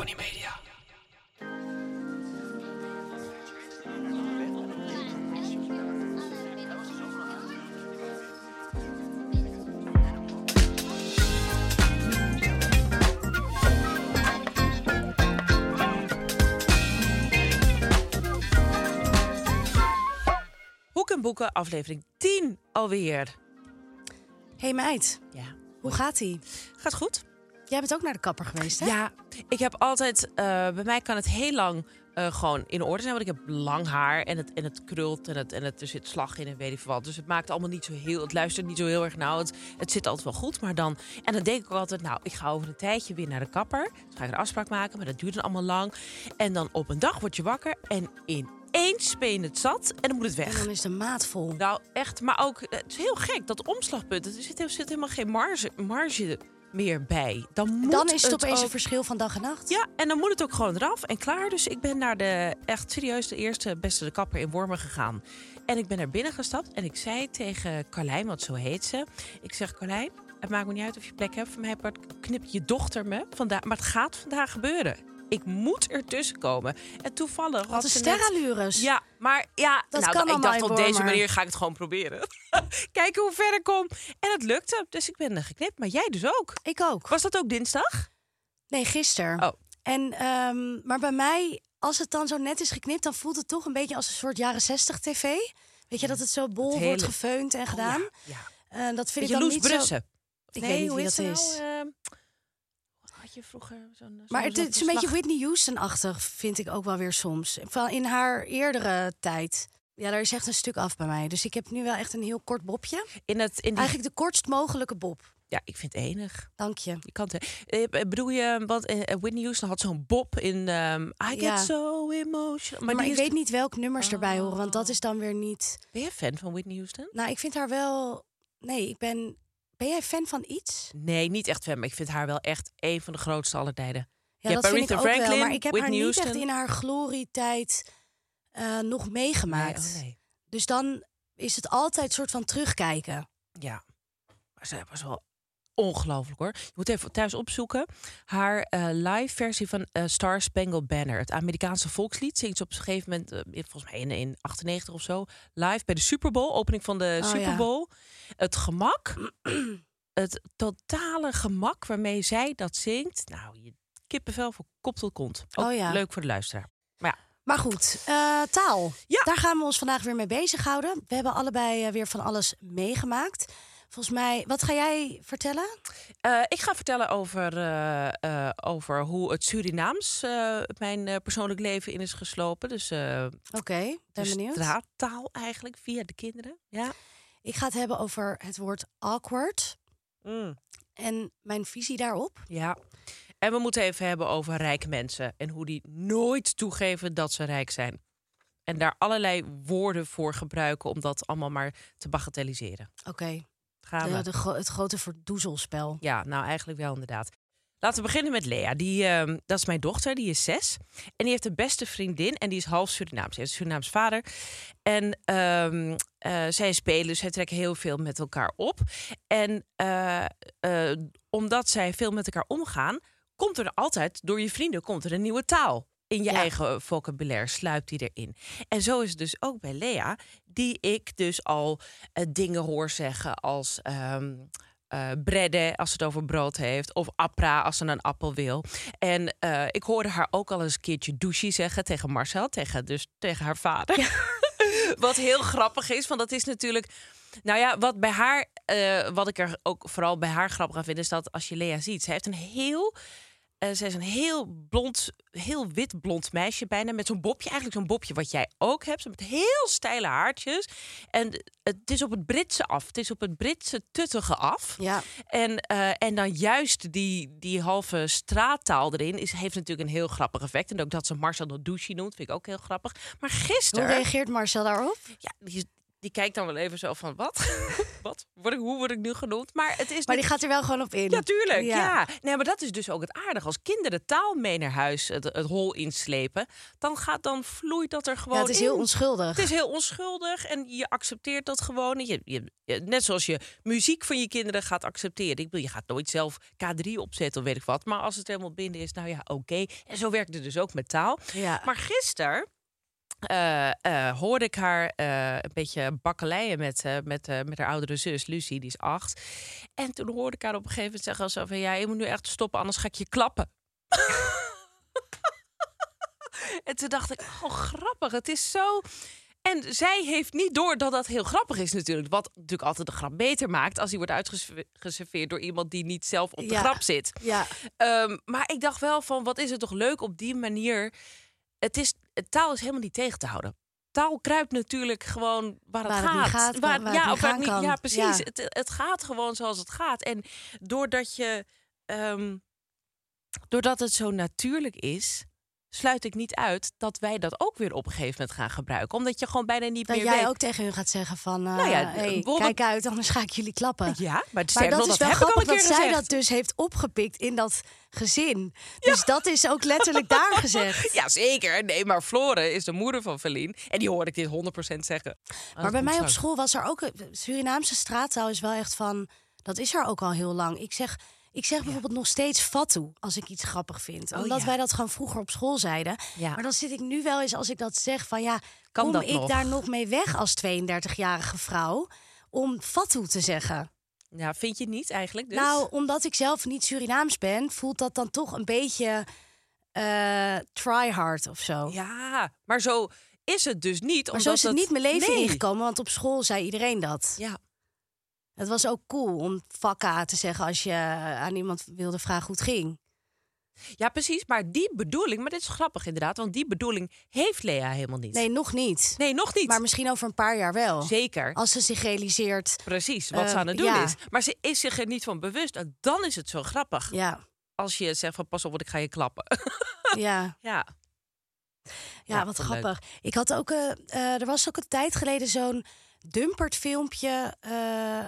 Tony Media. Hoek en Boeken, aflevering 10 alweer. Hey meid, Ja. hoe gaat ie? Gaat goed? Jij bent ook naar de kapper geweest, hè? Ja, ik heb altijd... eh, bij mij kan het heel lang eh, gewoon in orde zijn. Want ik heb lang haar en het, en het krult en, het, en het, er zit slag in en weet ik veel wat. Dus het maakt allemaal niet zo heel... Het luistert niet zo heel erg nauw. Het, het zit altijd wel goed, maar dan... En dan denk ik ook altijd, nou, ik ga over een tijdje weer naar de kapper. Dus ga ik een afspraak maken, maar dat duurt dan allemaal lang. En dan op een dag word je wakker en ineens ben je het zat en dan moet het En weg. dan is de maat vol. Nou, echt. Maar ook, het is heel gek, dat omslagpunt. Er zit, er zit helemaal geen marge, marge meer bij. Dan, moet Dan is het opeens ook- een verschil van dag en nacht. Ja, en dan moet het ook gewoon eraf en klaar. Dus ik ben naar de, echt serieus, de eerste beste de kapper in Wormen gegaan. En ik ben naar binnen gestapt en ik zei tegen Carlijn, want zo heet ze. Ik zeg, Carlijn, het maakt me niet uit of je plek hebt. Voor mij knipt je dochter me vandaag. Maar het gaat vandaag gebeuren. Ik moet ertussen komen. En toevallig Wat had een ze net- sterrenlures. ja, maar ja, Dat nou, kan ik dacht op deze manier ga ik het gewoon proberen. Kijken hoe ver ik kom. En het lukte, dus ik ben er geknipt. Maar jij dus ook. Ik ook. Was dat ook dinsdag? Nee, gisteren. Oh. En, ehm, maar bij mij, als het dan zo net is geknipt, dan voelt het toch een beetje als een soort jaren 60 tv. Weet je, dat het zo bol Het wordt gefeund en gedaan. Oh, ja, ja. Eh, dat vind Beetje ik dan Loes niet zo... Brussen. Ik nee, weet niet hoe wie dat is. Nou, je vroeger zo'n... Maar zo'n- het, is een beetje Whitney Houston-achtig, vind ik ook wel weer soms. Van in haar eerdere tijd. Ja, daar is echt een stuk af bij mij. Dus ik heb nu wel echt een heel kort bobje. In het, in die... Eigenlijk de kortst mogelijke bob. Ja, ik vind het enig. Dank je. Je kan het, eh, bedoel je, want eh, Whitney Houston had zo'n bob in ehm, I Get Ja. So Emotional. Maar, die ik is- weet niet welke nummers erbij horen, want dat Oh. is dan weer niet. Ben je fan van Whitney Houston? Nou, ik vind haar wel. Nee, ik ben. Ben jij fan van iets? Nee, niet echt fan, maar ik vind haar wel echt een van de grootste aller tijden. Ja, dat vind ik Aretha ook wel. Franklin, Maar ik heb haar niet echt Houston. in haar glorietijd eh, nog meegemaakt. Nee, oh nee. Dus dan is het altijd soort van terugkijken. Ja, maar zij was wel ongelooflijk hoor. Je moet even thuis opzoeken. Haar eh, live versie van eh, Star Spangled Banner. Het Amerikaanse volkslied. Zingt ze op een gegeven moment, eh, volgens mij in, in 98 of zo. Live bij de Super Bowl. Opening van de Oh, Super ja. Bowl. Het gemak. het totale gemak waarmee zij dat zingt. Nou, je kippenvel van kop tot kont. Ook Oh ja. leuk voor de luisteraar. Maar ja, Maar goed, taal. Ja. Daar gaan we ons vandaag weer mee bezighouden. We hebben allebei weer van alles meegemaakt. Volgens mij, wat ga jij vertellen? Eh, ik ga vertellen over, eh, eh, over hoe het Surinaams mijn persoonlijk leven in is geslopen. Dus Oké, ben benieuwd. straattaal eigenlijk via de kinderen. Ja. Ik ga het hebben over het woord awkward Mm, en mijn visie daarop. ja. En we moeten even hebben over rijke mensen en hoe die nooit toegeven dat ze rijk zijn. En daar allerlei woorden voor gebruiken om dat allemaal maar te bagatelliseren. Oké, Gaan we. de, het grote verdoezelspel. Ja, nou eigenlijk wel inderdaad. Laten we beginnen met Lea. Die, ehm, dat is mijn dochter, die is zes. En die heeft een beste vriendin en die is half Surinaams. Ze heeft een Surinaams vader. En ehm, eh, zij spelen, dus zij trekken heel veel met elkaar op. En eh, eh, omdat zij veel met elkaar omgaan, komt er altijd, door je vrienden, komt er een nieuwe taal. In je Ja. eigen vocabulaire sluipt die erin. En zo is het dus ook bij Lea, die ik dus al eh, dingen hoor zeggen als... ehm, eh bredde als ze het over brood heeft. Of appra als ze een appel wil. En eh, ik hoorde haar ook al eens een keertje douchie zeggen tegen Marcel. Tegen, dus tegen haar vader. wat heel grappig is, want dat is natuurlijk... Nou ja, wat bij haar, eh, wat ik er ook vooral bij haar grappig aan vind, is dat als je Lea ziet, ze heeft een heel, eh ze is een heel blond, heel wit blond meisje bijna met zo'n bobje, eigenlijk zo'n bobje wat jij ook hebt, met heel steile haartjes. En het is op het Britse af, het is op het Britse tuttige af. Ja. En, eh, en dan juist die, die halve straattaal erin is, heeft natuurlijk een heel grappig effect. En ook dat ze Marcel de douche noemt, vind ik ook heel grappig. Maar Hoe gisteren... reageert Marcel daarop? Ja, die, die kijkt dan wel even zo van, wat? wat? Word ik, hoe word ik nu genoemd? Maar het is Maar die gaat er wel gewoon op in. Ja, tuurlijk. Ja. Ja. Nee, maar dat is dus ook het aardige. Als kinderen taal mee naar huis het, het hol inslepen, dan, gaat, dan vloeit dat er gewoon Ja, het is heel onschuldig. Het is heel onschuldig en je accepteert dat gewoon. Je, je, je- net zoals je muziek van je kinderen gaat accepteren. Ik bedoel, je gaat nooit zelf K3 opzetten of weet ik wat. Maar als het helemaal binnen is, nou ja, oké. En zo werkt het dus ook met taal. Ja. Maar gisteren eh, eh, hoorde ik haar eh, een beetje bakkeleien met, met, met haar oudere zus, Lucie, die is acht. En toen hoorde ik haar op een gegeven moment zeggen zo van... ja, je moet nu echt stoppen, anders ga ik je klappen. en toen dacht ik, oh grappig, het is zo... En zij heeft niet door dat dat heel grappig is natuurlijk. Wat natuurlijk altijd de grap beter maakt... als die wordt uitgeserveerd door iemand die niet zelf op de Ja. grap zit. Ja. Ehm, maar ik dacht wel van, wat is het toch leuk op die manier. Het is, taal is helemaal niet tegen te houden. Taal kruipt natuurlijk gewoon waar het Waar gaat. niet gaat, waar- waar het ja, niet of waar gaan het niet, kan. ja, precies. Ja. Het, het gaat gewoon zoals het gaat. En doordat je, ehm, doordat het zo natuurlijk is, sluit ik niet uit dat wij dat ook weer op een gegeven moment gaan gebruiken. Omdat je gewoon bijna niet Dat meer jij weet. ook tegen hun gaat zeggen van... eh Nou ja, hey, bijvoorbeeld- kijk uit, anders ga ik jullie klappen. Ja, maar, Maar dat nog, is wel heb grappig dat zij dat dus heeft opgepikt in dat gezin. Dus dat is ook letterlijk daar gezegd. Ja, zeker. Nee, maar Flore is de moeder van Feline. En die hoorde ik dit 100% zeggen. Maar bij mij op school was er ook... een- Surinaamse straattaal is wel echt van... Dat is er ook al heel lang. Ik zeg, ik zeg bijvoorbeeld nog steeds fatu als ik iets grappig vind. Oh, Omdat ja. wij dat gewoon vroeger op school zeiden. Ja. Maar dan zit ik nu wel eens als ik dat zeg van... ja, Kan kom dat ik nog? daar nog mee weg als 32-jarige vrouw... om fatu te zeggen? Ja, vind je niet eigenlijk? Dus? Nou, omdat ik zelf niet Surinaams ben... voelt dat dan toch een beetje eh try hard of zo. ja, maar zo is het dus niet. Maar omdat zo is het niet mijn leven nee. ingekomen, want op school zei iedereen dat. Ja, Het was ook cool om vakka te zeggen als je aan iemand wilde vragen hoe het ging. ja, precies. Maar die bedoeling, maar dit is grappig inderdaad, want die bedoeling heeft Lea helemaal niet. Nee, nog niet. Nee, nog niet. Maar misschien over een paar jaar wel. Zeker. Als ze zich realiseert. Precies, wat ze Eh, aan het doen ja. is. Maar ze is zich er niet van bewust. En dan is het zo grappig. Ja, Als je zegt van pas op, want ik ga je klappen. ja. ja. Ja, Ja, wat leuk. grappig. Ik had ook, eh, eh, er was ook een tijd geleden zo'n dumpert filmpje eh,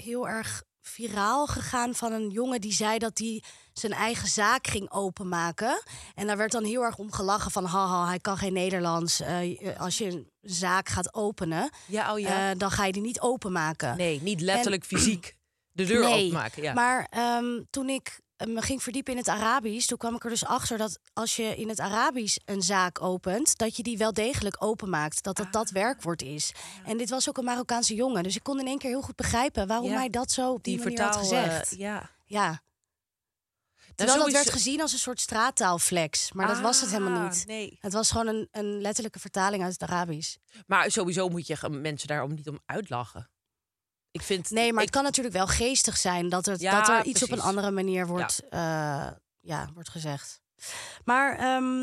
heel erg viraal gegaan van een jongen die zei dat hij zijn eigen zaak ging openmaken. En daar werd dan heel erg om gelachen van haha, hij kan geen Nederlands. Eh, als je een zaak gaat openen, Ja, oh ja. eh, dan ga je die niet openmaken. nee, niet letterlijk fysiek de deur Nee, openmaken. Ja. Maar ehm, toen ik eh, me ging verdiepen in het Arabisch, toen kwam ik er dus achter dat als je in het Arabisch een zaak opent, dat je die wel degelijk openmaakt. Dat dat dat werkwoord is. En dit was ook een Marokkaanse jongen, dus ik kon in één keer heel goed begrijpen waarom Ja, hij dat zo op die, die manier had vertaal, eh, gezegd. ja. ja. Terwijl dat sowieso- werd gezien als een soort straattaalflex, maar dat was het helemaal Ah, niet. Nee. Het was gewoon een, een letterlijke vertaling uit het Arabisch. Maar sowieso moet je mensen daarom niet om uitlachen. Ik vind. Nee, maar ik, het kan natuurlijk wel geestig zijn dat, het, Ja, dat er iets op een andere manier wordt, ja. ja, wordt gezegd. Maar ehm,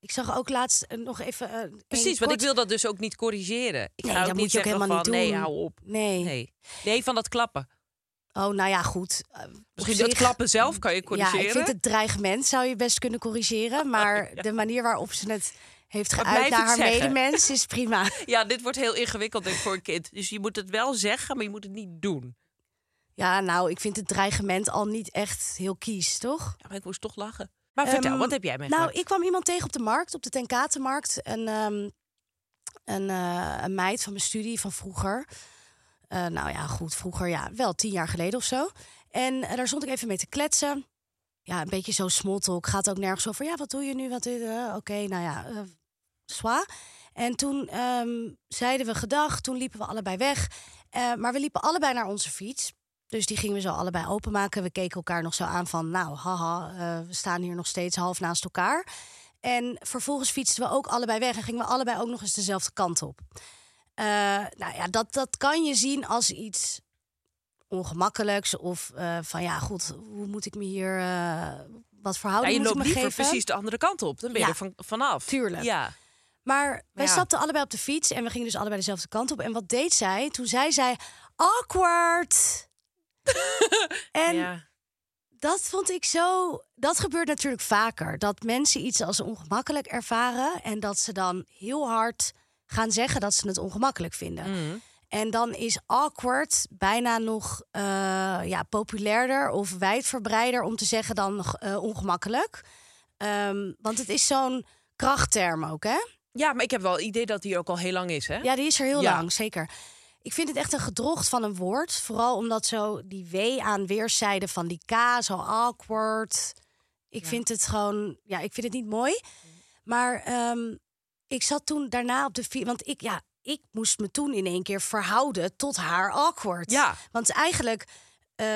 ik zag ook laatst eh, nog even. eh, Precies, want ik wil dat dus ook niet corrigeren. Ik Nee, dat niet moet je ook helemaal van niet nee, hou op. Nee. Nee. nee, van dat klappen. Oh, nou ja, goed. Eh, Misschien zich- dat klappen zelf kan je corrigeren. Ja, ik vind het dreigement zou je best kunnen corrigeren. Maar de manier waarop ze het heeft geuit naar haar zeggen. medemens is prima. Ja, dit wordt heel ingewikkeld denk ik, voor een kind. Dus je moet het wel zeggen, maar je moet het niet doen. Ja, nou, ik vind het dreigement al niet echt heel kies, toch? Ja, maar ik moest toch lachen. Maar vertel, Ehm, wat heb jij mee Nou, ik kwam iemand tegen op de markt, op de Tenkatenmarkt. En ehm, een, eh, een meid van mijn studie van vroeger. Eh, nou ja, goed, vroeger, ja, wel tien jaar geleden of zo. En eh, daar stond ik even mee te kletsen. Ja, een beetje zo small talk. Gaat ook nergens over. Ja, wat doe je nu? Wat doe je? Eh, Oké, nou ja, En toen ehm, zeiden we gedag. Toen liepen we allebei weg. Eh, maar we liepen allebei naar onze fiets. Dus die gingen we zo allebei openmaken. We keken elkaar nog zo aan van, nou, haha, eh, we staan hier nog steeds half naast elkaar. En vervolgens fietsten we ook allebei weg en gingen we allebei ook nog eens dezelfde kant op. Eh, nou ja, dat, dat kan je zien als iets ongemakkelijks of van ja, goed, hoe moet ik me hier, wat Ja, verhouding je loopt me liever geven? precies de andere kant op. Dan ben je Ja. er van, vanaf. Tuurlijk. Ja. Maar wij ja. stapten allebei op de fiets en we gingen dus allebei dezelfde kant op. En wat deed zij? Toen zei zij, awkward. en ja. dat vond ik zo. Dat gebeurt natuurlijk vaker. Dat mensen iets als ongemakkelijk ervaren. En dat ze dan heel hard gaan zeggen dat ze het ongemakkelijk vinden. Mm. En dan is awkward bijna nog eh, ja, populairder of wijdverbreider om te zeggen dan eh, ongemakkelijk. Ehm, want het is zo'n krachtterm ook, hè? Ja, maar ik heb wel het idee dat die ook al heel lang is, hè? Ja, die is er heel Ja. lang, zeker. Ik vind het echt een gedrocht van een woord. Vooral omdat zo die W aan weerszijden van die K, zo awkward. Ik vind het gewoon, ja, ik vind het niet mooi. Maar ehm, ik zat toen daarna op de fiets, want ik, ja, ik moest me toen in één keer verhouden tot haar awkward. Ja. Want eigenlijk eh,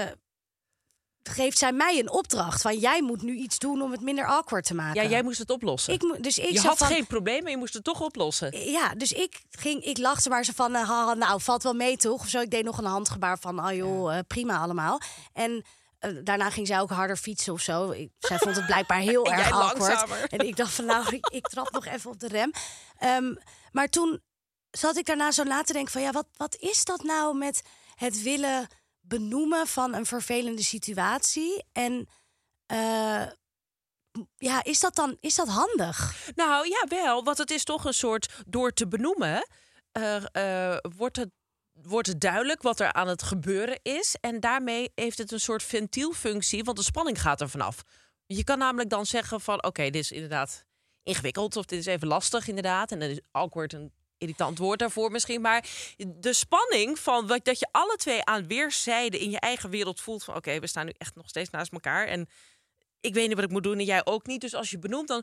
geeft zij mij een opdracht van jij moet nu iets doen om het minder awkward te maken. Ja, jij moest het oplossen. Ik, dus ik je had van, geen probleem, maar je moest het toch oplossen. ja, dus ik ging, ik lachte maar zo van, eh, nou, valt wel mee toch? Of zo. Ik deed nog een handgebaar van, ah joh, eh, prima allemaal. En eh, daarna ging zij ook harder fietsen of zo. Ik, zij vond het blijkbaar heel erg awkward. langzamer. En ik dacht van, nou, ik, ik trap nog even op de rem. Ehm, maar toen zat ik daarna zo na te denken van, ja, wat, wat is dat nou met het willen benoemen van een vervelende situatie? En eh, ja, is dat dan is dat handig? Nou ja, wel. Want het is toch een soort door te benoemen. eh, wordt, het, wordt het duidelijk wat er aan het gebeuren is. En daarmee heeft het een soort ventielfunctie, want de spanning gaat er vanaf. Je kan namelijk dan zeggen van oké, dit is inderdaad ingewikkeld of dit is even lastig inderdaad. En dan is awkward een irritant woord daarvoor misschien. Maar de spanning van wat, dat je alle twee aan weerszijden in je eigen wereld voelt van oké, we staan nu echt nog steeds naast elkaar. En ik weet niet wat ik moet doen en jij ook niet. Dus als je benoemt, dan.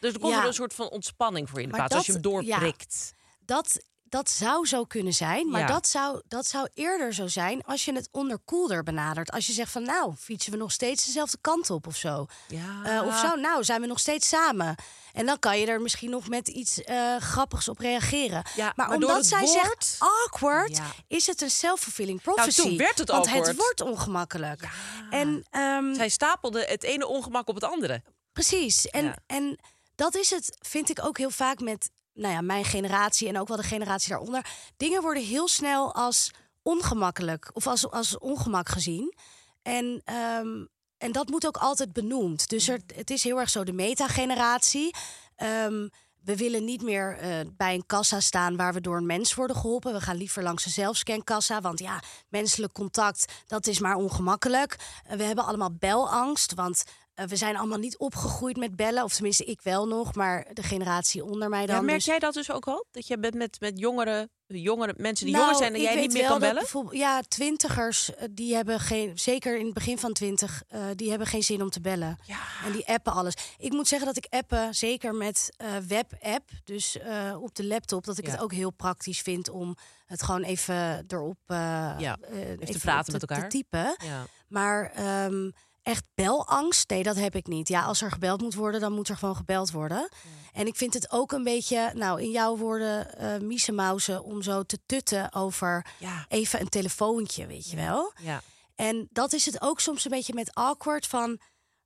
Dus er komt Ja. er een soort van ontspanning voor je in de plaats. Als je hem ja. doorprikt. dat, dat zou zo kunnen zijn. Maar Ja. dat, zou, dat zou eerder zo zijn als je het onderkoelder benadert. Als je zegt van nou, fietsen we nog steeds dezelfde kant op of zo. Ja. Eh, of zo, nou, zijn we nog steeds samen. En dan kan je er misschien nog met iets eh, grappigs op reageren. Ja, maar, omdat zij woord- zegt awkward, Ja. is het een self-fulfilling prophecy. toen werd het Want awkward. het wordt ongemakkelijk. En ehm, Zij stapelde het ene ongemak op het andere. Precies. En, en dat is het, vind ik ook heel vaak met nou ja, mijn generatie en ook wel de generatie daaronder. Dingen worden heel snel als ongemakkelijk of als, als ongemak gezien. En, ehm, en dat moet ook altijd benoemd. Dus er, het is heel erg zo de metageneratie. Ehm we willen niet meer eh, bij een kassa staan waar we door een mens worden geholpen. We gaan liever langs een zelfscankassa. Want ja, menselijk contact, dat is maar ongemakkelijk. Eh, we hebben allemaal belangst. Want we zijn allemaal niet opgegroeid met bellen. Of tenminste, ik wel nog. Maar de generatie onder mij dan. Ja, merk dus- jij dat dus ook al? Dat je bent met, met jongere, jongere mensen die Nou, jonger zijn en jij niet meer kan bellen? Ja, twintigers, eh, die hebben geen, zeker in het begin van twintig, eh, die hebben geen zin om te bellen. Ja. En die appen alles. Ik moet zeggen dat ik appen, zeker met eh web-app, dus eh, op de laptop, dat ik Ja. het ook heel praktisch vind om het gewoon even erop eh, Ja, eh, even te praten met te elkaar. typen. Ja. Maar ehm, echt belangst, nee, dat heb ik niet. Ja, als er gebeld moet worden, dan moet er gewoon gebeld worden. En ik vind het ook een beetje, nou, in jouw woorden, eh miezenmauzen, om zo te tutten over Ja. even een telefoontje, weet je wel. Ja. En dat is het ook soms een beetje met awkward van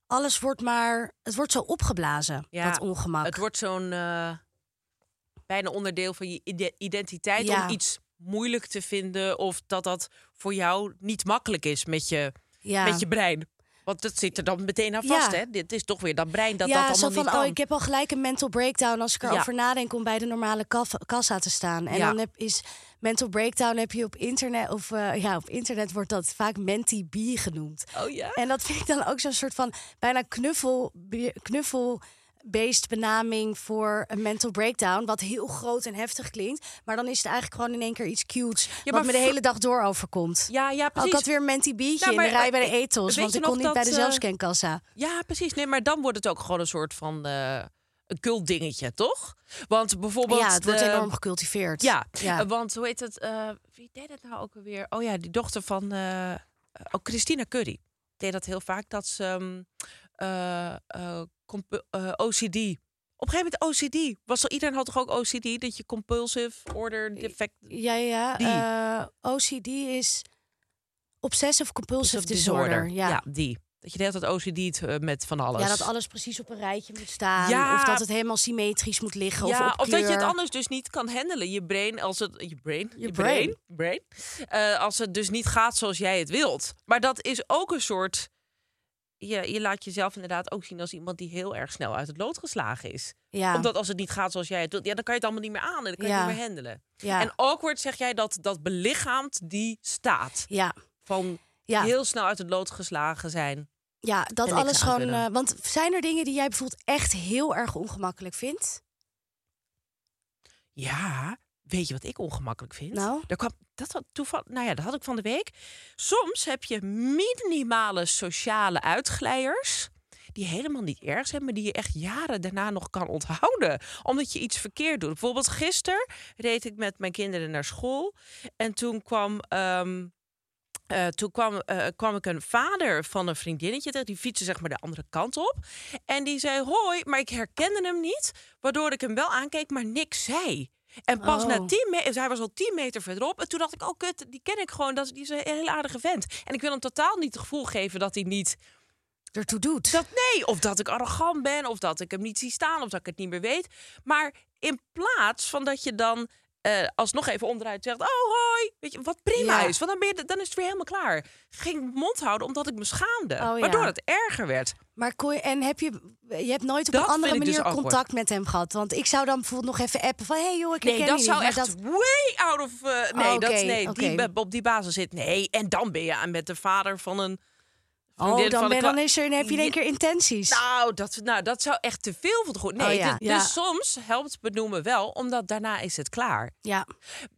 alles wordt maar, het wordt zo opgeblazen, Ja, dat ongemak. Het wordt zo'n eh, bijna onderdeel van je ide- identiteit Ja. om iets moeilijk te vinden of dat dat voor jou niet makkelijk is met je, ja. met je brein. Want dat zit er dan meteen aan vast, Ja. hè? Dit is toch weer dat brein dat ja, dat allemaal zo van, niet kan. oh, ik heb al gelijk een mental breakdown als ik erover Ja. nadenk om bij de normale kaf- kassa te staan. En dan heb, is mental breakdown heb je op internet, of eh, ja, op internet wordt dat vaak menti genoemd. Oh ja? En dat vind ik dan ook zo'n soort van bijna knuffel, knuffel based benaming voor een mental breakdown, wat heel groot en heftig klinkt. Maar dan is het eigenlijk gewoon in één keer iets cutes, maar wat me de hele dag door overkomt. Ja, ja, precies. ik had weer een menti biertje Nou, in de maar, rij bij de eh, etels, weet want ik kon niet bij de eh, zelfscankassa. Ja, precies. Nee, maar dan wordt het ook gewoon een soort van. eh, een cult dingetje, toch? Want bijvoorbeeld. ja, het wordt de- enorm gecultiveerd. Ja, Ja. want hoe heet het? eh, wie deed het nou ook alweer? Oh ja, die dochter van eh oh, Christina Curry. Deed dat heel vaak, dat ze ehm, eh, compu- eh, OCD. Op een gegeven moment OCD. Was er, iedereen had toch ook OCD? Dat je compulsive order defect... Ja, ja. Eh, OCD is Obsessive Compulsive Disorder. Ja. die. Dat je de hele tijd OCD eh, met van alles. ja, dat alles precies op een rijtje moet staan. Ja. Of dat het helemaal symmetrisch moet liggen. Ja, of, dat je het anders dus niet kan handelen. Je brain, als het. Je brain. Je brain. brain als het dus niet gaat zoals jij het wilt. Maar dat is ook een soort. Je, je laat jezelf inderdaad ook zien als iemand die heel erg snel uit het lood geslagen is. Ja. Omdat als het niet gaat zoals jij het wilt, ja, dan kan je het allemaal niet meer aan en dan kan je Ja. het niet meer handelen. ja. En awkward zeg jij dat dat belichaamt die staat ja. van Ja. heel snel uit het lood geslagen zijn. ja, dat alles gewoon. eh, want zijn er dingen die jij bijvoorbeeld echt heel erg ongemakkelijk vindt? Ja, weet je wat ik ongemakkelijk vind? Nou? Daar kwam, dat had toevallig, nou ja, dat had ik van de week. Soms heb je minimale sociale uitglijers die helemaal niet erg zijn, maar die je echt jaren daarna nog kan onthouden. Omdat je iets verkeerd doet. Bijvoorbeeld gisteren reed ik met mijn kinderen naar school. En toen kwam... ehm, eh, toen kwam, eh, kwam ik een vader van een vriendinnetje tegen. Die fietste zeg maar de andere kant op. En die zei hoi, maar ik herkende hem niet. Waardoor ik hem wel aankeek, maar niks zei. En pas Oh. na 10 meter, hij was al 10 meter verderop. En toen dacht ik, oh kut, die ken ik gewoon. Dat, die is een hele aardige vent. En ik wil hem totaal niet het gevoel geven dat hij niet... Ertoe doet. Dat, nee, of dat ik arrogant ben, of dat ik hem niet zie staan, of dat ik het niet meer weet. Maar in plaats van dat je dan eh, alsnog even onderuit zegt, oh hoi, weet je, wat prima Ja. is. Want dan, ben je, dan is het weer helemaal klaar. Ging mond houden omdat ik me schaamde. Oh, ja. Waardoor het erger werd. Maar kon je, en heb je, je hebt nooit op Dat een andere dus manier contact met hem gehad? Want ik zou dan bijvoorbeeld nog even appen van, hey joh, ik Nee, dat je zou niet. Echt way out of... eh, nee, Oh, dat, nee die, op die basis zit. Nee, en dan ben je aan met de vader van een... Oh, dan, ben, dan, is er, dan heb je in één keer intenties. Nou dat, nou, dat zou echt te veel van de goed. Nee, Oh, ja. dus, Ja. dus soms helpt benoemen wel, omdat daarna is het klaar. ja,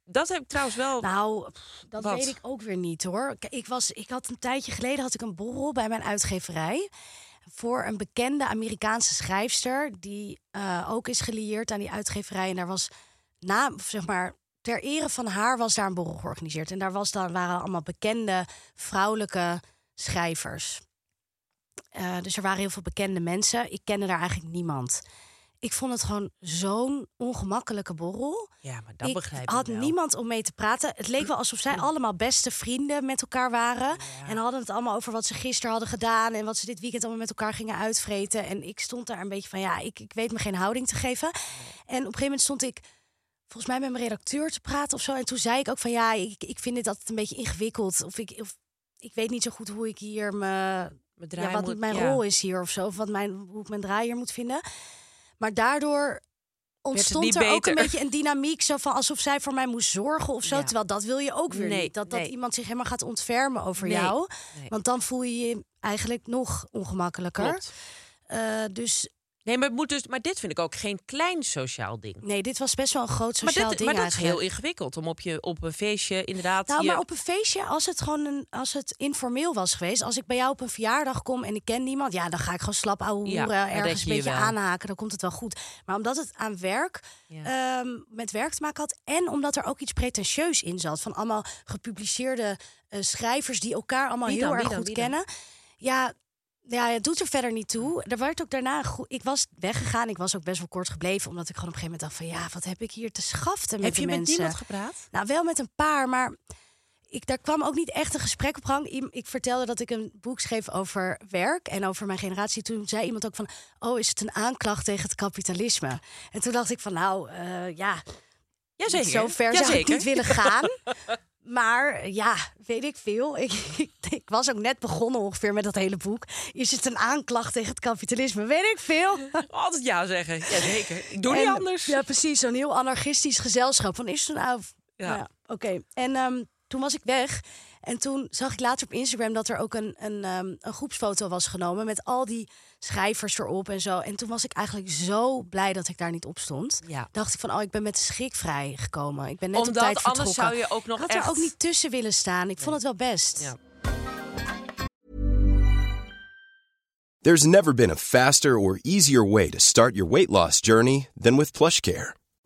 Dat heb ik trouwens wel. nou, dat Wat? weet ik ook weer niet hoor. Ik, was, ik had een tijdje geleden had ik een borrel bij mijn uitgeverij. Voor een bekende Amerikaanse schrijfster. Die eh, ook is gelieerd aan die uitgeverij. En daar was na, zeg maar, ter ere van haar was daar een borrel georganiseerd. En daar was dan, waren allemaal bekende vrouwelijke schrijvers. Eh, dus er waren heel veel bekende mensen. Ik kende daar eigenlijk niemand. Ik vond het gewoon zo'n ongemakkelijke borrel. ja, maar dat ik begrijp ik had wel. niemand om mee te praten. Het leek wel alsof zij allemaal beste vrienden met elkaar waren. En hadden het allemaal over wat ze gisteren hadden gedaan. En wat ze dit weekend allemaal met elkaar gingen uitvreten. En ik stond daar een beetje van, ja, ik, ik weet me geen houding te geven. En op een gegeven moment stond ik volgens mij met mijn redacteur te praten of zo. En toen zei ik ook van, ja, ik, ik vind dit altijd een beetje ingewikkeld. Of ik, of, ik weet niet zo goed hoe ik hier me Mijn ja, wat moet- mijn ja. rol is hier of zo. Of wat mijn, hoe ik mijn draai hier moet vinden. Maar daardoor ontstond er ook een beetje een dynamiek. Zo van alsof zij voor mij moest zorgen of zo. Ja. Terwijl dat wil je ook weer Nee, niet. Dat, dat iemand zich helemaal gaat ontfermen over Nee, jou. Want dan voel je je eigenlijk nog ongemakkelijker. Eh, dus Nee, maar, het moet dus, maar dit vind ik ook geen klein sociaal ding. nee, dit was best wel een groot Maar, sociaal dit, ding maar dat is eigenlijk. heel ingewikkeld om op, je, op een feestje inderdaad. Nou, je, maar op een feestje, als het gewoon een, als het informeel was geweest, als ik bij jou op een verjaardag kom en ik ken niemand, ja, dan ga ik gewoon slap ouwe hoeren, ergens een je beetje aanhaken, dan komt het wel goed. Maar omdat het aan werk, Ja. ehm, met werk te maken had en omdat er ook iets pretentieus in zat van allemaal gepubliceerde eh, schrijvers die elkaar allemaal Wie heel dan? erg dan? goed dan? kennen. Ja. Ja, het doet er verder niet toe. Er werd ook daarna een goe- Ik was weggegaan. Ik was ook best wel kort gebleven. Omdat ik gewoon op een gegeven moment dacht van... Ja, wat heb ik hier te schaften met heb de je met mensen? niemand gepraat? Nou, wel met een paar, maar ik, daar kwam ook niet echt een gesprek op gang. Ik vertelde dat ik een boek schreef over werk en over mijn generatie. Toen zei iemand ook van, oh, is het een aanklacht tegen het kapitalisme? En toen dacht ik van, nou, eh, ja, Jazeker. zo ver zou ik niet willen gaan. Maar ja, weet ik veel. Ik, ik, ik was ook net begonnen ongeveer met dat hele boek. Is het een aanklacht tegen het kapitalisme? Weet ik veel. Altijd ja zeggen. Jazeker. Ik doe niet anders. Ja, precies. Zo'n heel anarchistisch gezelschap. Van is het nou... Ja. Ja. Oké. En ehm, toen was ik weg. En toen zag ik later op Instagram dat er ook een, een, ehm, een groepsfoto was genomen... met al die schrijvers erop en zo. En toen was ik eigenlijk zo blij dat ik daar niet op stond. Ja. Dacht ik van, oh, ik ben met schrik vrij gekomen. Ik ben net op Omdat tijd anders vertrokken. zou je ook nog ik had echt... er ook niet tussen willen staan. Ik vond het wel best. Ja. There's never been a faster or easier way to start your weight loss journey than with PlushCare.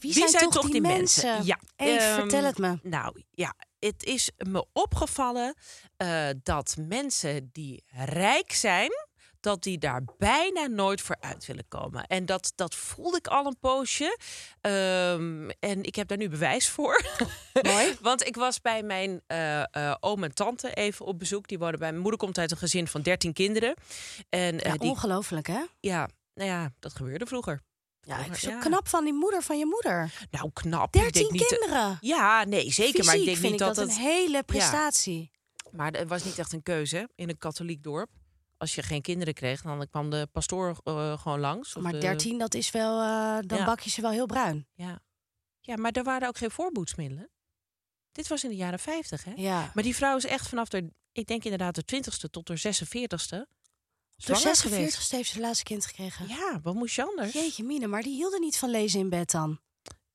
Wie, zijn, toch die mensen? Ja, Eve, ehm, vertel het me. Nou ja, het is me opgevallen eh, dat mensen die rijk zijn, dat die daar bijna nooit voor uit willen komen. En dat, dat voelde ik al een poosje. Ehm, en ik heb daar nu bewijs voor. Mooi. Want ik was bij mijn eh, oom en tante even op bezoek. Die wonen bij mijn moeder komt uit een gezin van 13 kinderen. En Ja, die, ongelooflijk, hè? ja, nou ja, dat gebeurde vroeger. Ja, ik zo ja. knap van die moeder van je moeder. Nou, knap. Ik 13 denk niet, kinderen. Ja, nee, zeker. maar ik denk vind niet ik dat, dat het. een hele prestatie. Maar het was niet echt een keuze in een katholiek dorp. Als je geen kinderen kreeg, dan kwam de pastoor eh, gewoon langs. Maar de- 13, dat is wel, eh, dan Ja. bak je ze wel heel bruin. Ja. ja, maar er waren ook geen voorboedsmiddelen. Dit was in de jaren 50, hè? Ja. Maar die vrouw is echt vanaf de, ik denk inderdaad de 20ste tot de 46ste. Door zwanger 46 geweest. heeft ze haar laatste kind gekregen. Ja, wat moest je anders? Jeetje mine, maar die hielden niet van lezen in bed dan.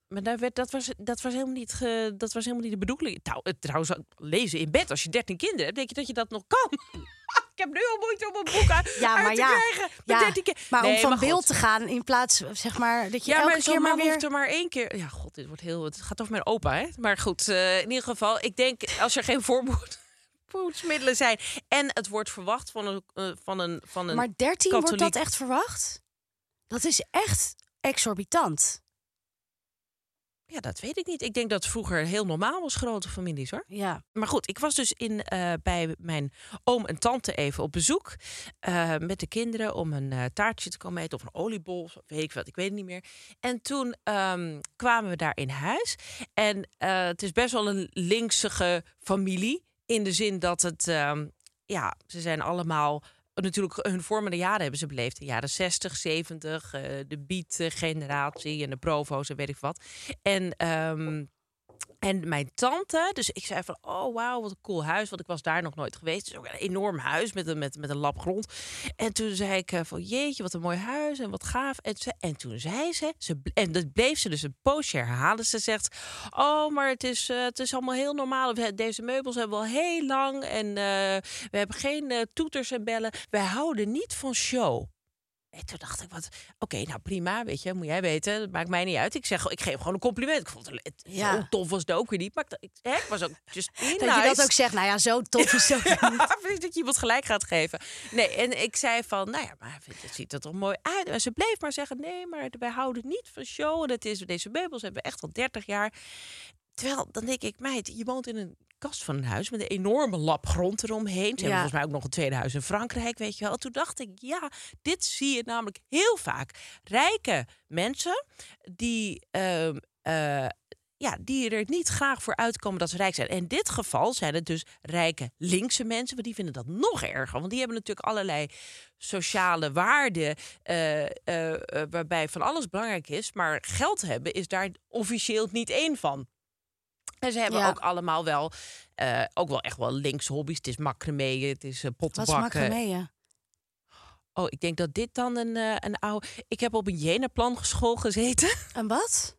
Maar daar werd, dat, was, dat, was helemaal niet ge- dat was helemaal niet de bedoeling. Het- trouwens, lezen in bed als je 13 kinderen hebt, denk je dat je dat nog kan? ik heb nu al moeite om een boek uit, Ja, uit maar te ja, krijgen. Ja, 13 ki- Maar Nee, om van maar beeld God. te gaan in plaats, zeg maar, dat je Ja, elke maar keer maar weer... hoeft er maar één keer. Ja, god, dit wordt heel. Het gaat over mijn opa, hè? Maar goed, eh, in ieder geval, ik denk als er geen voorboed- voorboedsmiddelen zijn en het wordt verwacht van een eh, van een van een. Maar 13 wordt dat echt verwacht? Dat is echt exorbitant. Ja, dat weet ik niet. Ik denk dat het vroeger heel normaal was, grote families, hoor. Ja. Maar goed, ik was dus in, eh, bij mijn oom en tante even op bezoek. eh, met de kinderen om een taartje te komen eten. Of een oliebol, of weet ik wat, ik weet het niet meer. En toen ehm, kwamen we daar in huis. En het is best wel een linksige familie. In de zin dat het, ehm, ja, ze zijn allemaal... Natuurlijk, hun vormende jaren hebben ze beleefd. De jaren 60, 70, eh, de beat-generatie en de provo's en weet ik wat. En... ehm, en mijn tante, dus ik zei van, oh wauw, wat een cool huis. Want ik was daar nog nooit geweest. Het is ook een enorm huis met een, met, met een lap grond. En toen zei ik eh, van, jeetje, wat een mooi huis en wat gaaf. En, ze, en toen zei ze, ze, en dat bleef ze dus een poosje herhalen. Ze zegt, oh, maar het is, eh, het is allemaal heel normaal. Deze meubels hebben we al heel lang. En eh, we hebben geen toeters en bellen. Wij houden niet van show. En toen dacht ik, wat, oké, nou prima, weet je, moet jij weten, dat maakt mij niet uit. Ik zeg, ik geef gewoon een compliment. Ik vond het, het Ja. zo tof was het ook weer niet, maar ik, hè, was ook just being Dat je nice. dat ook zegt, nou ja, zo tof is het ook niet. Ja, dat je iemand gelijk gaat geven. Nee, en ik zei van, nou ja, maar het ziet er toch mooi uit. En ze bleef maar zeggen, nee, maar wij houden niet van show. En het is, deze meubels hebben we echt al 30 jaar. Terwijl, dan denk ik, meid, je woont in een kast van een huis met een enorme lap grond eromheen. Ze hebben Ja. volgens mij ook nog een tweede huis in Frankrijk, weet je wel. Toen dacht ik, ja, dit zie je namelijk heel vaak. Rijke mensen die... ehm, eh, ja, die er niet graag voor uitkomen dat ze rijk zijn. En in dit geval zijn het dus rijke linkse mensen, want die vinden dat nog erger. Want die hebben natuurlijk allerlei sociale waarden, eh, eh, waarbij van alles belangrijk is. Maar geld hebben is daar officieel niet één van. En ze hebben Ja. ook allemaal wel, eh, ook wel echt wel linkse hobby's. Het is macramee, het is uh, Wat is pottenbakken. macramee? Oh, ik denk dat dit dan een, eh, een oude... Ik heb op een Jena-plan school gezeten. Een wat?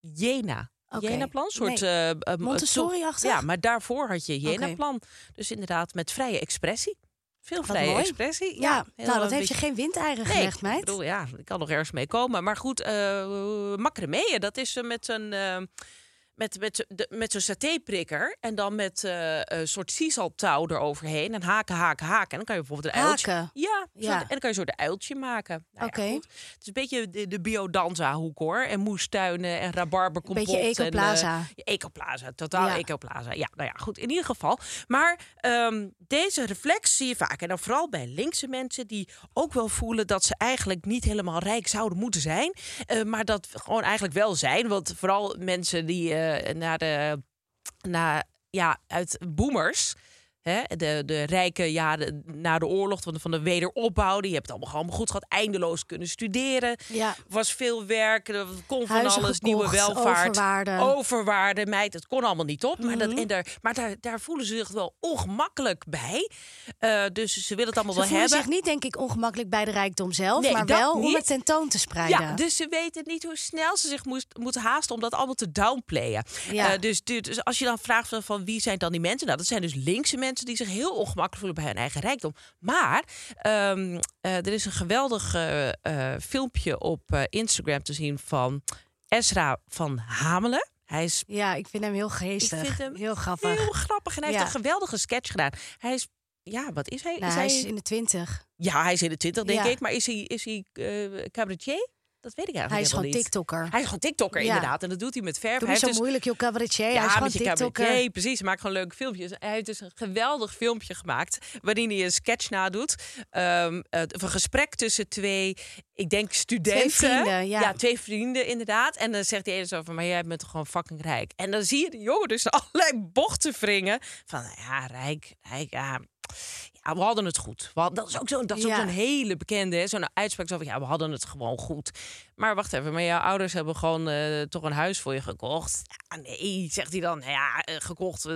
Jena. Oké. Jena-plan, soort... Nee. eh, eh, Montessori-achtig? Ja, maar daarvoor had je. Jena-plan. Dus inderdaad met vrije expressie. Veel vrije expressie. Ja, nou, dat heeft je geen windeieren Nee, gelegd, ik meid. bedoel, ja, ik kan nog ergens mee komen. Maar goed, eh macramee, dat is eh, met een... eh, met, met, zo- de- met zo'n satéprikker en dan met eh, een soort siesaltouw eroverheen. En haken, haken, haken. En dan kan je bijvoorbeeld een uiltje... Haken? Ja, Ja. soort- en dan kan je een soort uiltje maken. Nou Oké. Het is een beetje de, de biodanza-hoek hoor. En moestuinen en rabarberkompot. Beetje ecoplaza. En, eh, ecoplaza, totaal Ja. ecoplaza. Ja, nou ja, goed. In ieder geval. Maar ehm, deze reflex zie je vaak. En dan vooral bij linkse mensen die ook wel voelen dat ze eigenlijk niet helemaal rijk zouden moeten zijn. eh, maar dat gewoon eigenlijk wel zijn. Want vooral mensen die eh, naar de... Naar, ja, uit boomers... Hè? De, de rijke jaren na de oorlog, van de, van de wederopbouw. Die hebt het allemaal gewoon goed gehad. Eindeloos kunnen studeren. Ja. Was veel werk. Er kon van Huizen alles. gekocht, nieuwe welvaart. overwaarde. Overwaarde, meid. Het kon allemaal niet op. Maar, dat, Mhm. en daar, maar daar, daar voelen ze zich wel ongemakkelijk bij. Eh, dus ze willen het allemaal Ze wel voelen hebben. zich niet, denk ik, ongemakkelijk bij de rijkdom zelf, Nee, maar wel om het tentoon te spreiden. Ja, dus ze weten niet hoe snel ze zich moest, moeten haasten om dat allemaal te downplayen. Ja. Eh, dus, dus- dus als je dan vraagt van, van wie zijn dan die mensen? Nou, dat zijn dus linkse mensen die zich heel ongemakkelijk voelen bij hun eigen rijkdom. Maar ehm, eh, er is een geweldig eh, eh, filmpje op Instagram te zien van Ezra van Hamelen. Hij is Ja, ik vind hem heel ik geestig. vind hem heel grappig. heel grappig en hij Ja. heeft een geweldige sketch gedaan. Hij is, ja, wat is hij? Nou, is hij hij is in de twintig. Ja, hij is in de twintig, denk Ja. ik. Maar is hij, is hij cabaretier? Dat weet ik eigenlijk Hij is gewoon niet. TikToker. Hij is gewoon TikToker, Ja. inderdaad. En dat doet hij met verf. Doe hij niet zo dus- moeilijk, joh, cabaretier. hij is ja, gewoon TikToker. precies. Hij maakt gewoon leuke filmpjes. Hij heeft dus een geweldig filmpje gemaakt... waarin hij een sketch nadoet. Van een gesprek tussen twee, ik denk, studenten. vrienden, ja. twee vrienden, inderdaad. En dan zegt die ene zo van... maar jij bent toch gewoon fucking rijk? En dan zie je de jongen dus allerlei bochten wringen. Van, ja, rijk, rijk, ja... Ja, we hadden het goed. Hadden- dat is ook zo'n Ja. zo'n hele bekende, zo'n uitspraak zo van ja, we hadden het gewoon goed. Maar wacht even, maar jouw ouders hebben gewoon eh, toch een huis voor je gekocht. Ja, nee, zegt hij dan. Nou ja, eh, gekocht. eh,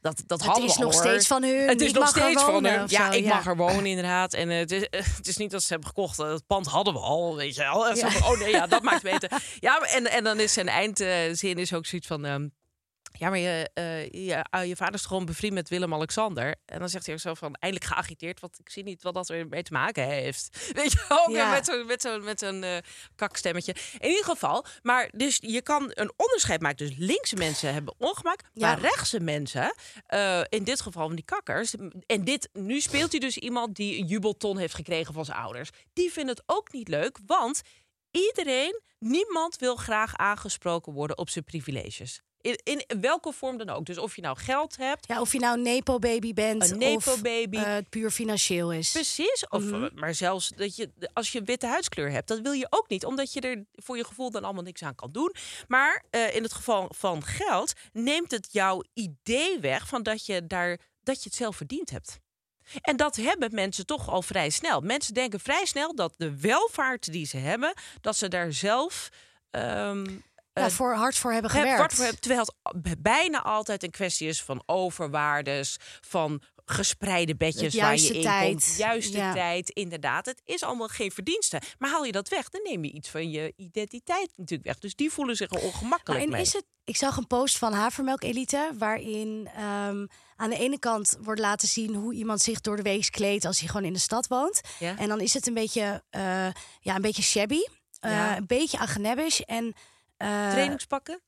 dat dat Het hadden is we al, nog hoor. steeds van hun. Het is Ik nog steeds van hun. Ja, zo, ik mag er wonen inderdaad. En het, is, het is niet dat ze hebben gekocht. Het pand hadden we al, weet je wel. En zo van, oh nee, ja, dat maakt beter. Ja, en, en dan is zijn eindzin is ook zoiets van. Ja, maar je, eh, je, eh, je vader is gewoon bevriend met Willem-Alexander. En dan zegt hij ook zo van, eindelijk geagiteerd. Want ik zie niet wat dat er mee te maken heeft. Weet je Ja. met zo'n met zo'n met zo'n eh, kakstemmetje. In ieder geval, maar dus je kan een onderscheid maken. Dus linkse mensen hebben ongemak. Ja. Maar rechtse mensen, eh, in dit geval van die kakkers. En dit, nu speelt hij dus iemand die een jubelton heeft gekregen van zijn ouders. Die vinden het ook niet leuk, want iedereen, niemand wil graag aangesproken worden op zijn privileges. In, in welke vorm dan ook. Dus of je nou geld hebt, Ja, of je nou een nepo-baby bent Een of nepo-baby. eh, het puur financieel is. precies. Of, Mhm. eh, Maar zelfs dat je, als je witte huidskleur hebt, dat wil je ook niet. Omdat je er voor je gevoel dan allemaal niks aan kan doen. Maar eh, in het geval van geld neemt het jouw idee weg van dat je, daar, dat je het zelf verdiend hebt. En dat hebben mensen toch al vrij snel. Mensen denken vrij snel dat de welvaart die ze hebben, dat ze daar zelf. ehm, ja, eh, voor hard voor hebben Heb- gewerkt. voor- terwijl het bijna altijd een kwestie is van overwaardes, van gespreide bedjes waar je in tijd, komt. Juiste ja. tijd, inderdaad. Het is allemaal geen verdienste. Maar haal je dat weg, dan neem je iets van je identiteit natuurlijk weg. Dus die voelen zich er Maar ongemakkelijk en mee. is het, ik zag een post van Havermelk Elite, waarin ehm, aan de ene kant wordt laten zien hoe iemand zich door de week kleedt als hij gewoon in de stad woont. Ja? En dan is het een beetje, eh, ja, een beetje shabby, Ja. een beetje agenebbisch en eh, Trainingspakken?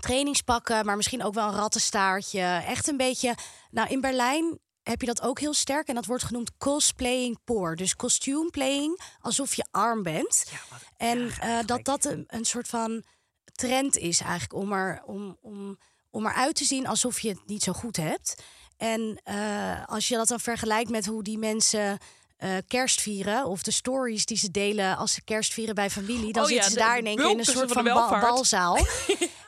trainingspakken, maar misschien ook wel een rattenstaartje. Echt een beetje. Nou, in Berlijn heb je dat ook heel sterk en dat wordt genoemd cosplaying poor. Dus costume playing, alsof je arm bent. wat en eh, dat dat een, een soort van trend is eigenlijk om er om, om, om eruit te zien alsof je het niet zo goed hebt. En eh, als je dat dan vergelijkt met hoe die mensen eh, kerst vieren of de stories die ze delen als ze kerst vieren bij familie, dan Oh ja, zitten ze daar in één in een soort van, welvaart. balzaal.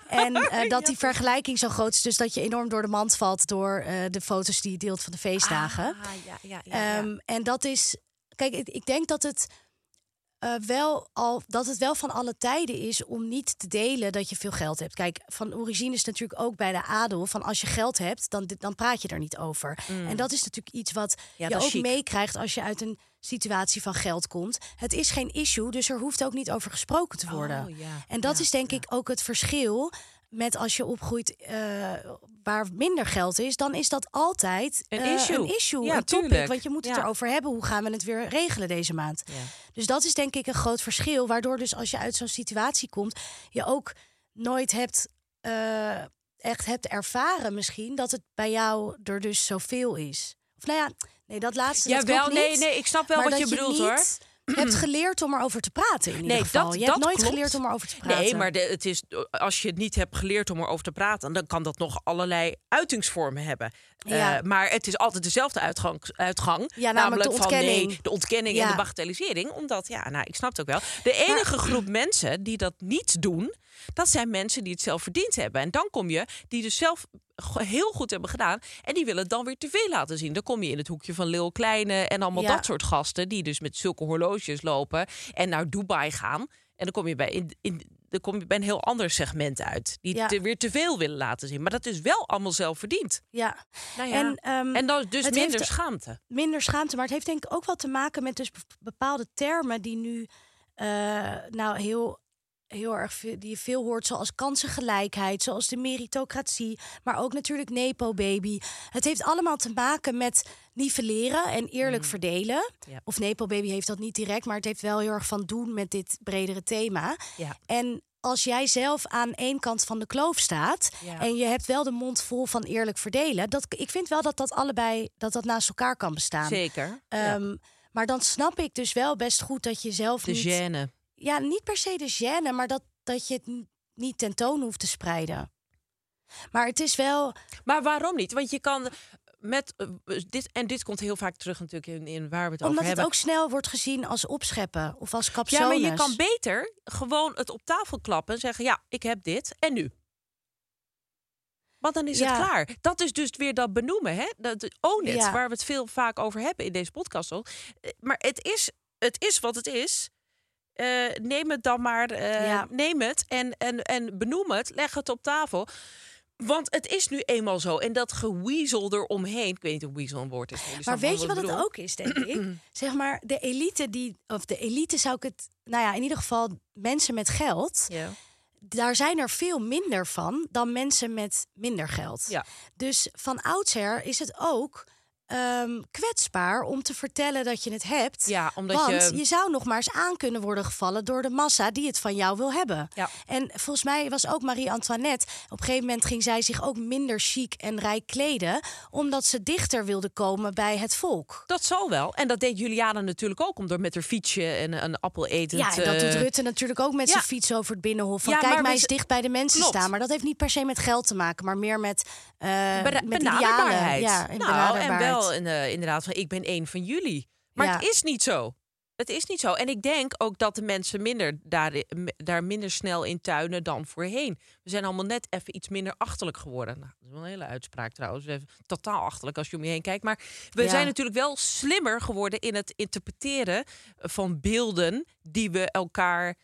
En eh, dat die vergelijking zo groot is, dus dat je enorm door de mand valt door eh, de foto's die je deelt van de feestdagen. Ah, ja, ja. Ehm, en dat is, kijk, ik, ik denk dat het eh, wel al dat het wel van alle tijden is om niet te delen dat je veel geld hebt. Kijk, van origine is natuurlijk ook bij de adel van als je geld hebt, dan, dan praat je er niet over. En dat is natuurlijk iets wat Mm. Ja, je ook meekrijgt als je uit een situatie van geld komt. Het is geen issue, dus er hoeft ook niet over gesproken te worden. Oh, ja. En dat Ja, is denk ik ook het verschil met als je opgroeit eh, waar minder geld is, dan is dat altijd Een eh, issue. een, issue, Ja, een topic. tuurlijk. Want je moet het Ja. erover hebben. Hoe gaan we het weer regelen deze maand? Ja. Dus dat is denk ik een groot verschil. Waardoor dus als je uit zo'n situatie komt, je ook nooit hebt eh, echt hebt ervaren misschien dat het bij jou er dus zoveel is. Of nou ja, nee, dat laatste dat Jawel, klopt nee, niet. nee, ik snap wel wat dat je bedoelt hoor. Hebt geleerd om erover te praten in ieder Nee, geval. dat- je dat hebt nooit klopt. geleerd om erover te praten. Nee, maar de, het is, als je het niet hebt geleerd om erover te praten, dan kan dat nog allerlei uitingsvormen hebben. Ja. Eh, maar het is altijd dezelfde uitgang. uitgang Ja, namelijk de van nee, de ontkenning en de bagatellisering. Omdat, ja, nou, ik snap het ook wel. De enige groep mensen die dat niet doen, Dat zijn mensen die het zelf verdiend hebben. En dan kom je, die dus zelf heel goed hebben gedaan. En die willen het dan weer te veel laten zien. Dan kom je in het hoekje van Lil Kleine en allemaal Ja. dat soort gasten. Die dus met zulke horloges lopen en naar Dubai gaan. En dan kom je bij, in, in, dan kom je bij een heel ander segment uit. Die Ja. te- weer te veel willen laten zien. Maar dat is wel allemaal zelf verdiend. Ja. Nou ja. En, ehm, En dan dus minder heeft- schaamte. minder schaamte. Maar het heeft denk ik ook wel te maken met dus be- bepaalde termen die nu eh, nou heel, heel erg veel, die je veel hoort, zoals kansengelijkheid, zoals de meritocratie, maar ook natuurlijk nepo baby. Het heeft allemaal te maken met nivelleren en eerlijk verdelen. Ja. Of nepo baby heeft dat niet direct, maar het heeft wel heel erg van doen met dit bredere thema. Ja. En als jij zelf aan één kant van de kloof staat Ja. en je hebt wel de mond vol van eerlijk verdelen, dat ik vind wel dat dat allebei dat dat naast elkaar kan bestaan. Zeker. Ehm, Maar dan snap ik dus wel best goed dat je zelf De niet... gêne. Ja, niet per se de gêne, maar dat, dat je het niet tentoon hoeft te spreiden. Maar het is wel... Maar waarom niet? Want je kan met eh, dit en dit komt heel vaak terug natuurlijk in, in waar we het omdat over het hebben. ook snel wordt gezien als opscheppen of als ja, capsules. maar je kan beter gewoon het op tafel klappen en zeggen: ja, ik heb dit en nu. Want dan is Ja. het klaar. Dat is dus weer dat benoemen, hè? Dat own it, Ja. waar we het veel vaak over hebben in deze podcast. al. Eh, Maar het is, het is wat het is. Eh, neem het dan maar, eh, Ja. neem het en, en, en benoem het. Leg het op tafel. Want het is nu eenmaal zo. En dat geweasel eromheen. Ik weet niet of weasel een woord is. maar weet je wat het ook is, denk ik? zeg maar, de elite die... Of de elite zou ik het... Nou ja, in ieder geval mensen met geld... Ja. daar zijn er veel minder van dan mensen met minder geld. Ja. Dus van oudsher is het ook ehm, kwetsbaar om te vertellen dat je het hebt. Ja, omdat want je- je zou nog maar eens aan kunnen worden gevallen door de massa die het van jou wil hebben. Ja. En volgens mij was ook Marie-Antoinette. Op een gegeven moment ging zij zich ook minder chic en rijk kleden, omdat ze dichter wilde komen bij het volk. Dat zal wel. En dat deed Juliana natuurlijk ook. Om door met haar fietsje en een appel eten. Ja, en dat doet Rutte natuurlijk ook met ja. zijn fiets over het binnenhof. Van Ja, kijk mij eens dicht bij de mensen Klopt. staan. Maar dat heeft niet per se met geld te maken, maar meer met, eh Bena- met idealen. Ja, en nou, en benaderbaarheid. Wel en, eh, inderdaad van ik ben één van jullie. Maar Ja. het is niet zo. Het is niet zo. En ik denk ook dat de mensen minder daar, daar minder snel in tuinen dan voorheen. We zijn allemaal net even iets minder achterlijk geworden. Nou, dat is wel een hele uitspraak trouwens. Even totaal achterlijk als je om je heen kijkt. Maar we Ja. zijn natuurlijk wel slimmer geworden in het interpreteren van beelden die we elkaar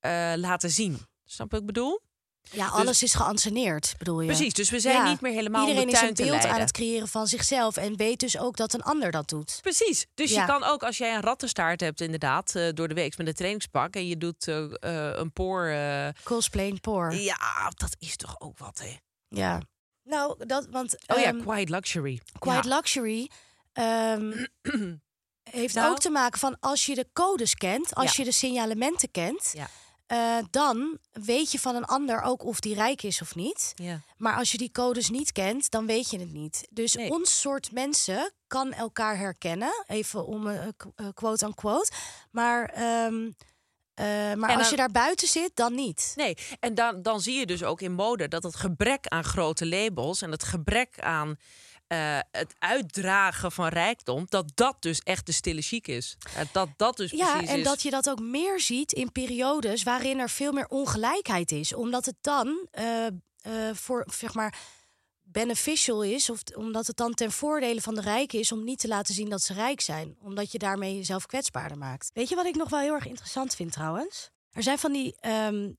eh, laten zien. Snap wat ik bedoel? Ja, alles is geanceneerd, bedoel je? Precies, dus we zijn Ja. niet meer helemaal Iedereen de is een beeld aan het creëren van zichzelf en weet dus ook dat een ander dat doet. Precies. Dus Ja. je kan ook, als jij een rattenstaart hebt, inderdaad, eh, door de week met een trainingspak en je doet eh, eh, een poor. Cosplaying poor. ja, dat is toch ook wat, hè? Ja. Nou, dat, want Oh ja, ehm, quiet luxury. Quiet Ja. Luxury ehm, heeft Nou. ook te maken van als je de codes kent, als je de signalementen kent, Ja. Eh, dan weet je van een ander ook of die rijk is of niet. Ja. Maar als je die codes niet kent, dan weet je het niet. Dus Nee. ons soort mensen kan elkaar herkennen, even om een quote aan quote. Maar, ehm, eh, maar als je daar buiten zit, dan niet. Nee, en dan, dan zie je dus ook in mode dat het gebrek aan grote labels en het gebrek aan eh, het uitdragen van rijkdom, dat dat dus echt de stille chic is. Dat dat dus Ja, precies en is. dat je dat ook meer ziet in periodes waarin er veel meer ongelijkheid is. Omdat het dan eh, eh, voor, zeg maar, beneficial is. Of omdat het dan ten voordele van de rijken is om niet te laten zien dat ze rijk zijn. Omdat je daarmee jezelf kwetsbaarder maakt. Weet je wat ik nog wel heel erg interessant vind trouwens? Er zijn van die ehm,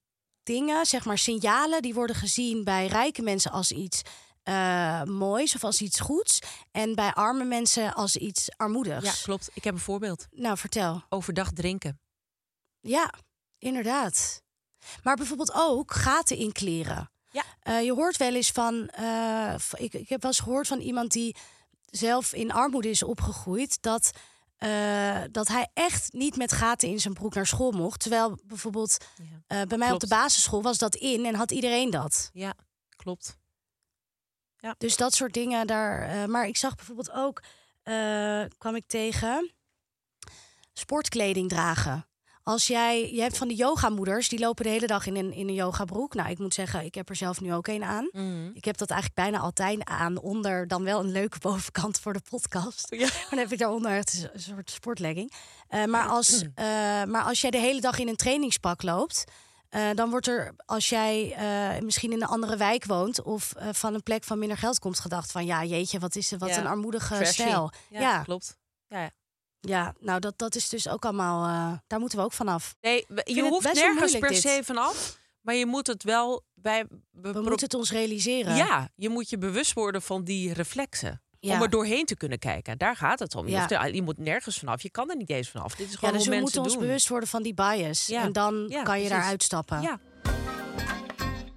dingen, zeg maar signalen, die worden gezien bij rijke mensen als iets eh, moois of als iets goeds. En bij arme mensen als iets armoedigs. Ja, klopt. Ik heb een voorbeeld. Nou, vertel. Overdag drinken. Ja, inderdaad. Maar bijvoorbeeld ook gaten in kleren. Ja. Eh, je hoort wel eens van. eh, ik, ik heb wel eens gehoord van iemand die zelf in armoede is opgegroeid. Dat, dat hij echt niet met gaten in zijn broek naar school mocht. Terwijl bijvoorbeeld bij mij op de basisschool was dat in en had iedereen dat. Ja, klopt. Dus dat soort dingen daar. eh, maar ik zag bijvoorbeeld ook. eh, kwam ik tegen. Sportkleding dragen. Als jij, je hebt van die yogamoeders, die lopen de hele dag in een, in een yogabroek. Nou, ik moet zeggen, ik heb er zelf nu ook een aan. Mhm. Ik heb dat eigenlijk bijna altijd aan, onder dan wel een leuke bovenkant voor de podcast. Ja. Dan heb ik daaronder echt een soort sportlegging. Eh, maar, als, maar als jij de hele dag in een trainingspak loopt, Eh, dan wordt er, als jij eh, misschien in een andere wijk woont of eh, van een plek van minder geld komt, gedacht van ja, jeetje, wat is er, wat Ja. een armoedige Trashy. stijl. Ja, Ja, klopt. Ja, ja. ja, nou dat, dat is dus ook allemaal, daar moeten we ook vanaf. Nee, je hoeft nergens per se vanaf. Maar je moet het wel bij. We, We moeten het ons realiseren. Ja, je moet je bewust worden van die reflexen. Ja. Om er doorheen te kunnen kijken. Daar gaat het om. Je, Ja. er- je moet nergens vanaf. Je kan er niet eens vanaf. Dit is Ja, gewoon dus hoe we mensen moeten ons doen. bewust worden van die bias. Ja. En dan Ja, kan je daar precies. uitstappen. Ja,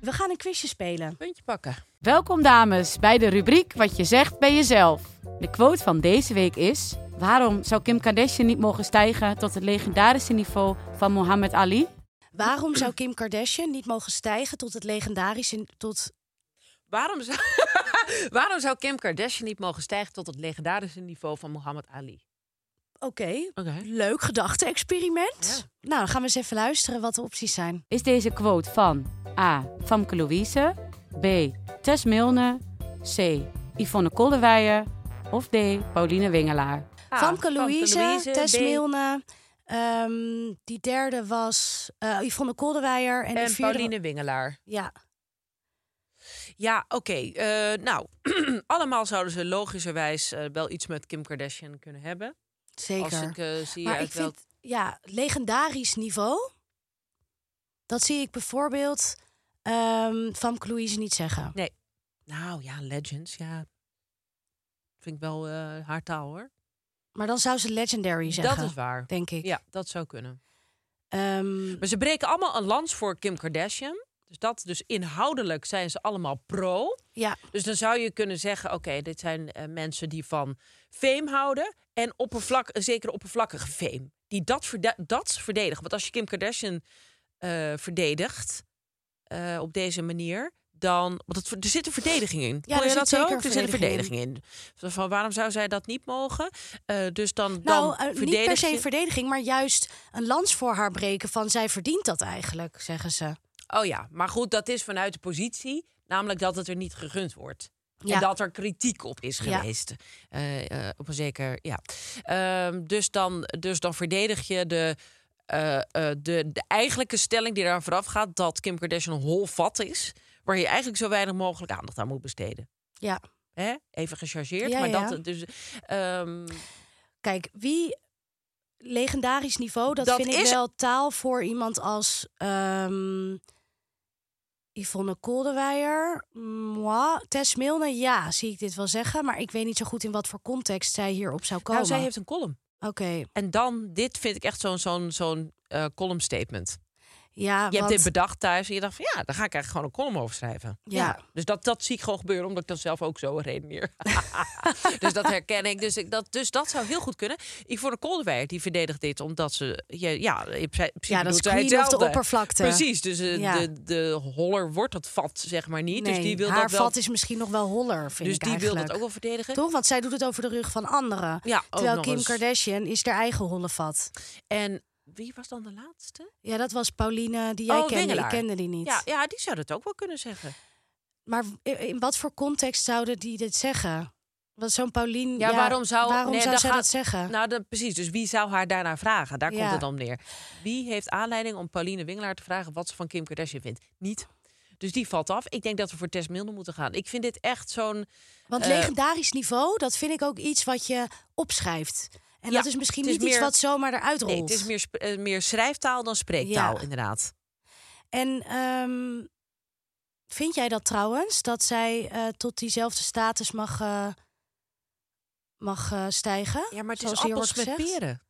We gaan een quizje spelen. puntje pakken. Welkom dames bij de rubriek Wat je zegt bij jezelf. De quote van deze week is... Waarom zou Kim Kardashian niet mogen stijgen tot het legendarische niveau van Muhammad Ali? Waarom zou Kim Kardashian niet mogen stijgen tot het legendarische... Tot... Waarom zou, waarom zou Kim Kardashian niet mogen stijgen tot het legendarische niveau van Muhammad Ali? Oké, Oké. leuk gedachte-experiment. Ja. Nou, dan gaan we eens even luisteren wat de opties zijn. Is deze quote van A. Famke Louise, B. Tess Milne, C. Yvonne Kolderweijer of D. Pauline Wingelaar? A, Famke Louise, Louise, Tess B, Milne. ehm, die derde was eh Yvonne Kolderweijer. En, de En vierde... Pauline Wingelaar. Ja, Ja, oké. eh, nou, allemaal zouden ze logischerwijs eh, wel iets met Kim Kardashian kunnen hebben. zeker. Als ik eh, zie maar ik vind, ja, legendarisch niveau... dat zie ik bijvoorbeeld ehm Famke Louise niet zeggen. Nou ja, Legends, ja. Vind ik wel haar taal hoor. Maar dan zou ze legendary zeggen, Dat is waar. denk ik. Ja, dat zou kunnen. Ehm, Maar ze breken allemaal een lans voor Kim Kardashian. Dus dat, dus inhoudelijk zijn ze allemaal pro. ja, Dus dan zou je kunnen zeggen: oké, dit zijn eh, mensen die van fame houden. En oppervlak, een zekere oppervlakkige fame. Die dat, verde- dat verdedigen. Want als je Kim Kardashian eh, verdedigt eh, op deze manier. Dan, want het, er zit een verdediging in. Ja, Hoor er je dat zit ook? een Er zit een verdediging in. Zo Van waarom zou zij dat niet mogen? Dus dan, nou, dan eh, niet per se een verdediging, maar juist een lans voor haar breken van zij verdient dat eigenlijk, zeggen ze. Oh ja, maar goed, dat is vanuit de positie, namelijk dat het er niet gegund wordt. Ja. En dat er kritiek op is Ja. geweest. Eh, eh, op een zeker, ja. Ehm, dus, dan, dus dan verdedig je de, eh, de, de eigenlijke stelling die eraan vooraf gaat... dat Kim Kardashian een hol vat is... waar je eigenlijk zo weinig mogelijk aandacht aan moet besteden. Ja, Hè? Even gechargeerd, Ja, maar dat... Dus, ehm, kijk, wie legendarisch niveau, dat, Dat vind ik wel taal voor iemand als ehm Yvonne Kolderweijer. Moi, Tess Milne, ja, zie ik dit wel zeggen, maar ik weet niet zo goed in wat voor context zij hierop zou komen. nou, zij heeft een column. Oké, En dan, dit vind ik echt zo'n zo'n zo'n eh, column statement. Ja, Je hebt dit bedacht thuis en je dacht van ja, daar ga ik eigenlijk gewoon een column over schrijven. Ja. Dus dat, dat zie ik gewoon gebeuren, omdat ik dat zelf ook zo redeneer. dus dat herken ik. Dus, ik dat, dus dat zou heel goed kunnen. Yvonne Kolderweijer, die verdedigt dit omdat ze... Ja, ja, in Ja, dat is queen of de oppervlakte. Precies, dus eh, Ja. de, de holler wordt het vat, zeg maar niet. nee, dus die wil haar dat wel, vat is misschien nog wel holler, vind dus ik die wil dat ook wel verdedigen. Toch? Want zij doet het over de rug van anderen. Ja, ook Terwijl Kim eens. Kardashian is haar eigen holle vat. En wie was dan de laatste? Ja, dat was Pauline, die jij Oh, kende. Wingelaar. Ik kende die niet. Ja, ja, die zou dat ook wel kunnen zeggen. Maar in wat voor context zouden die dit zeggen? Want zo'n Pauline... Ja, waarom zou- waarom nee, zou zij gaat- dat zeggen? Nou, dan, precies. Dus wie zou haar daarna vragen? Daar komt het dan neer. Wie heeft aanleiding om Pauline Wingelaar te vragen wat ze van Kim Kardashian vindt? Niet. Dus die valt af. Ik denk dat we voor Tess Milne moeten gaan. Ik vind dit echt zo'n... Want eh, legendarisch niveau, dat vind ik ook iets wat je opschrijft. En Ja, dat is misschien is niet iets wat zomaar eruit rolt. Nee, het is meer, eh, meer schrijftaal dan spreektaal, Ja. inderdaad. En ehm, vind jij dat trouwens, dat zij eh, tot diezelfde status mag, eh, mag stijgen? Ja, maar het is appels met peren.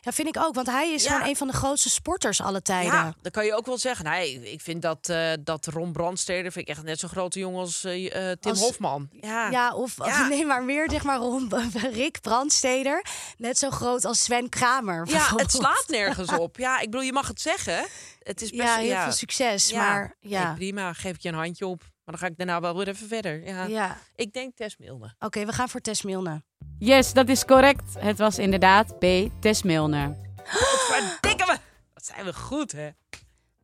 Ja, vind ik ook, want hij is Ja. gewoon een van de grootste sporters alle tijden. Ja, dan kan je ook wel zeggen. Nee, ik vind dat, eh, dat Ron Brandsteder vind ik echt net zo'n grote jongen als eh, eh, Tim Als- Hofman. Ja, Ja, of Ja. nee, maar meer zeg maar rond Rick Brandsteder. Net zo groot als Sven Kramer. ja het slaat nergens op. Ja, ik bedoel, je mag het zeggen. Het is best, Ja, heel veel succes. Ja, Maar ja, prima, geef ik je een handje op. Maar dan ga ik daarna wel weer even verder. Ja. ja. Ik denk Tess Milne. Oké, we gaan voor Tess Milne. Yes, dat is correct. Het was inderdaad B. Tess Milner. Verdikken we! Wat zijn we goed, hè?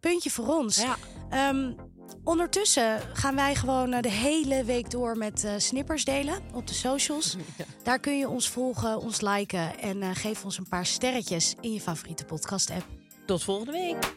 Puntje voor ons. Ja. Ehm, ondertussen gaan wij gewoon eh, de hele week door met eh, snippers delen op de socials. Daar kun je ons volgen, ons liken en eh, geef ons een paar sterretjes in je favoriete podcast-app. Tot volgende week.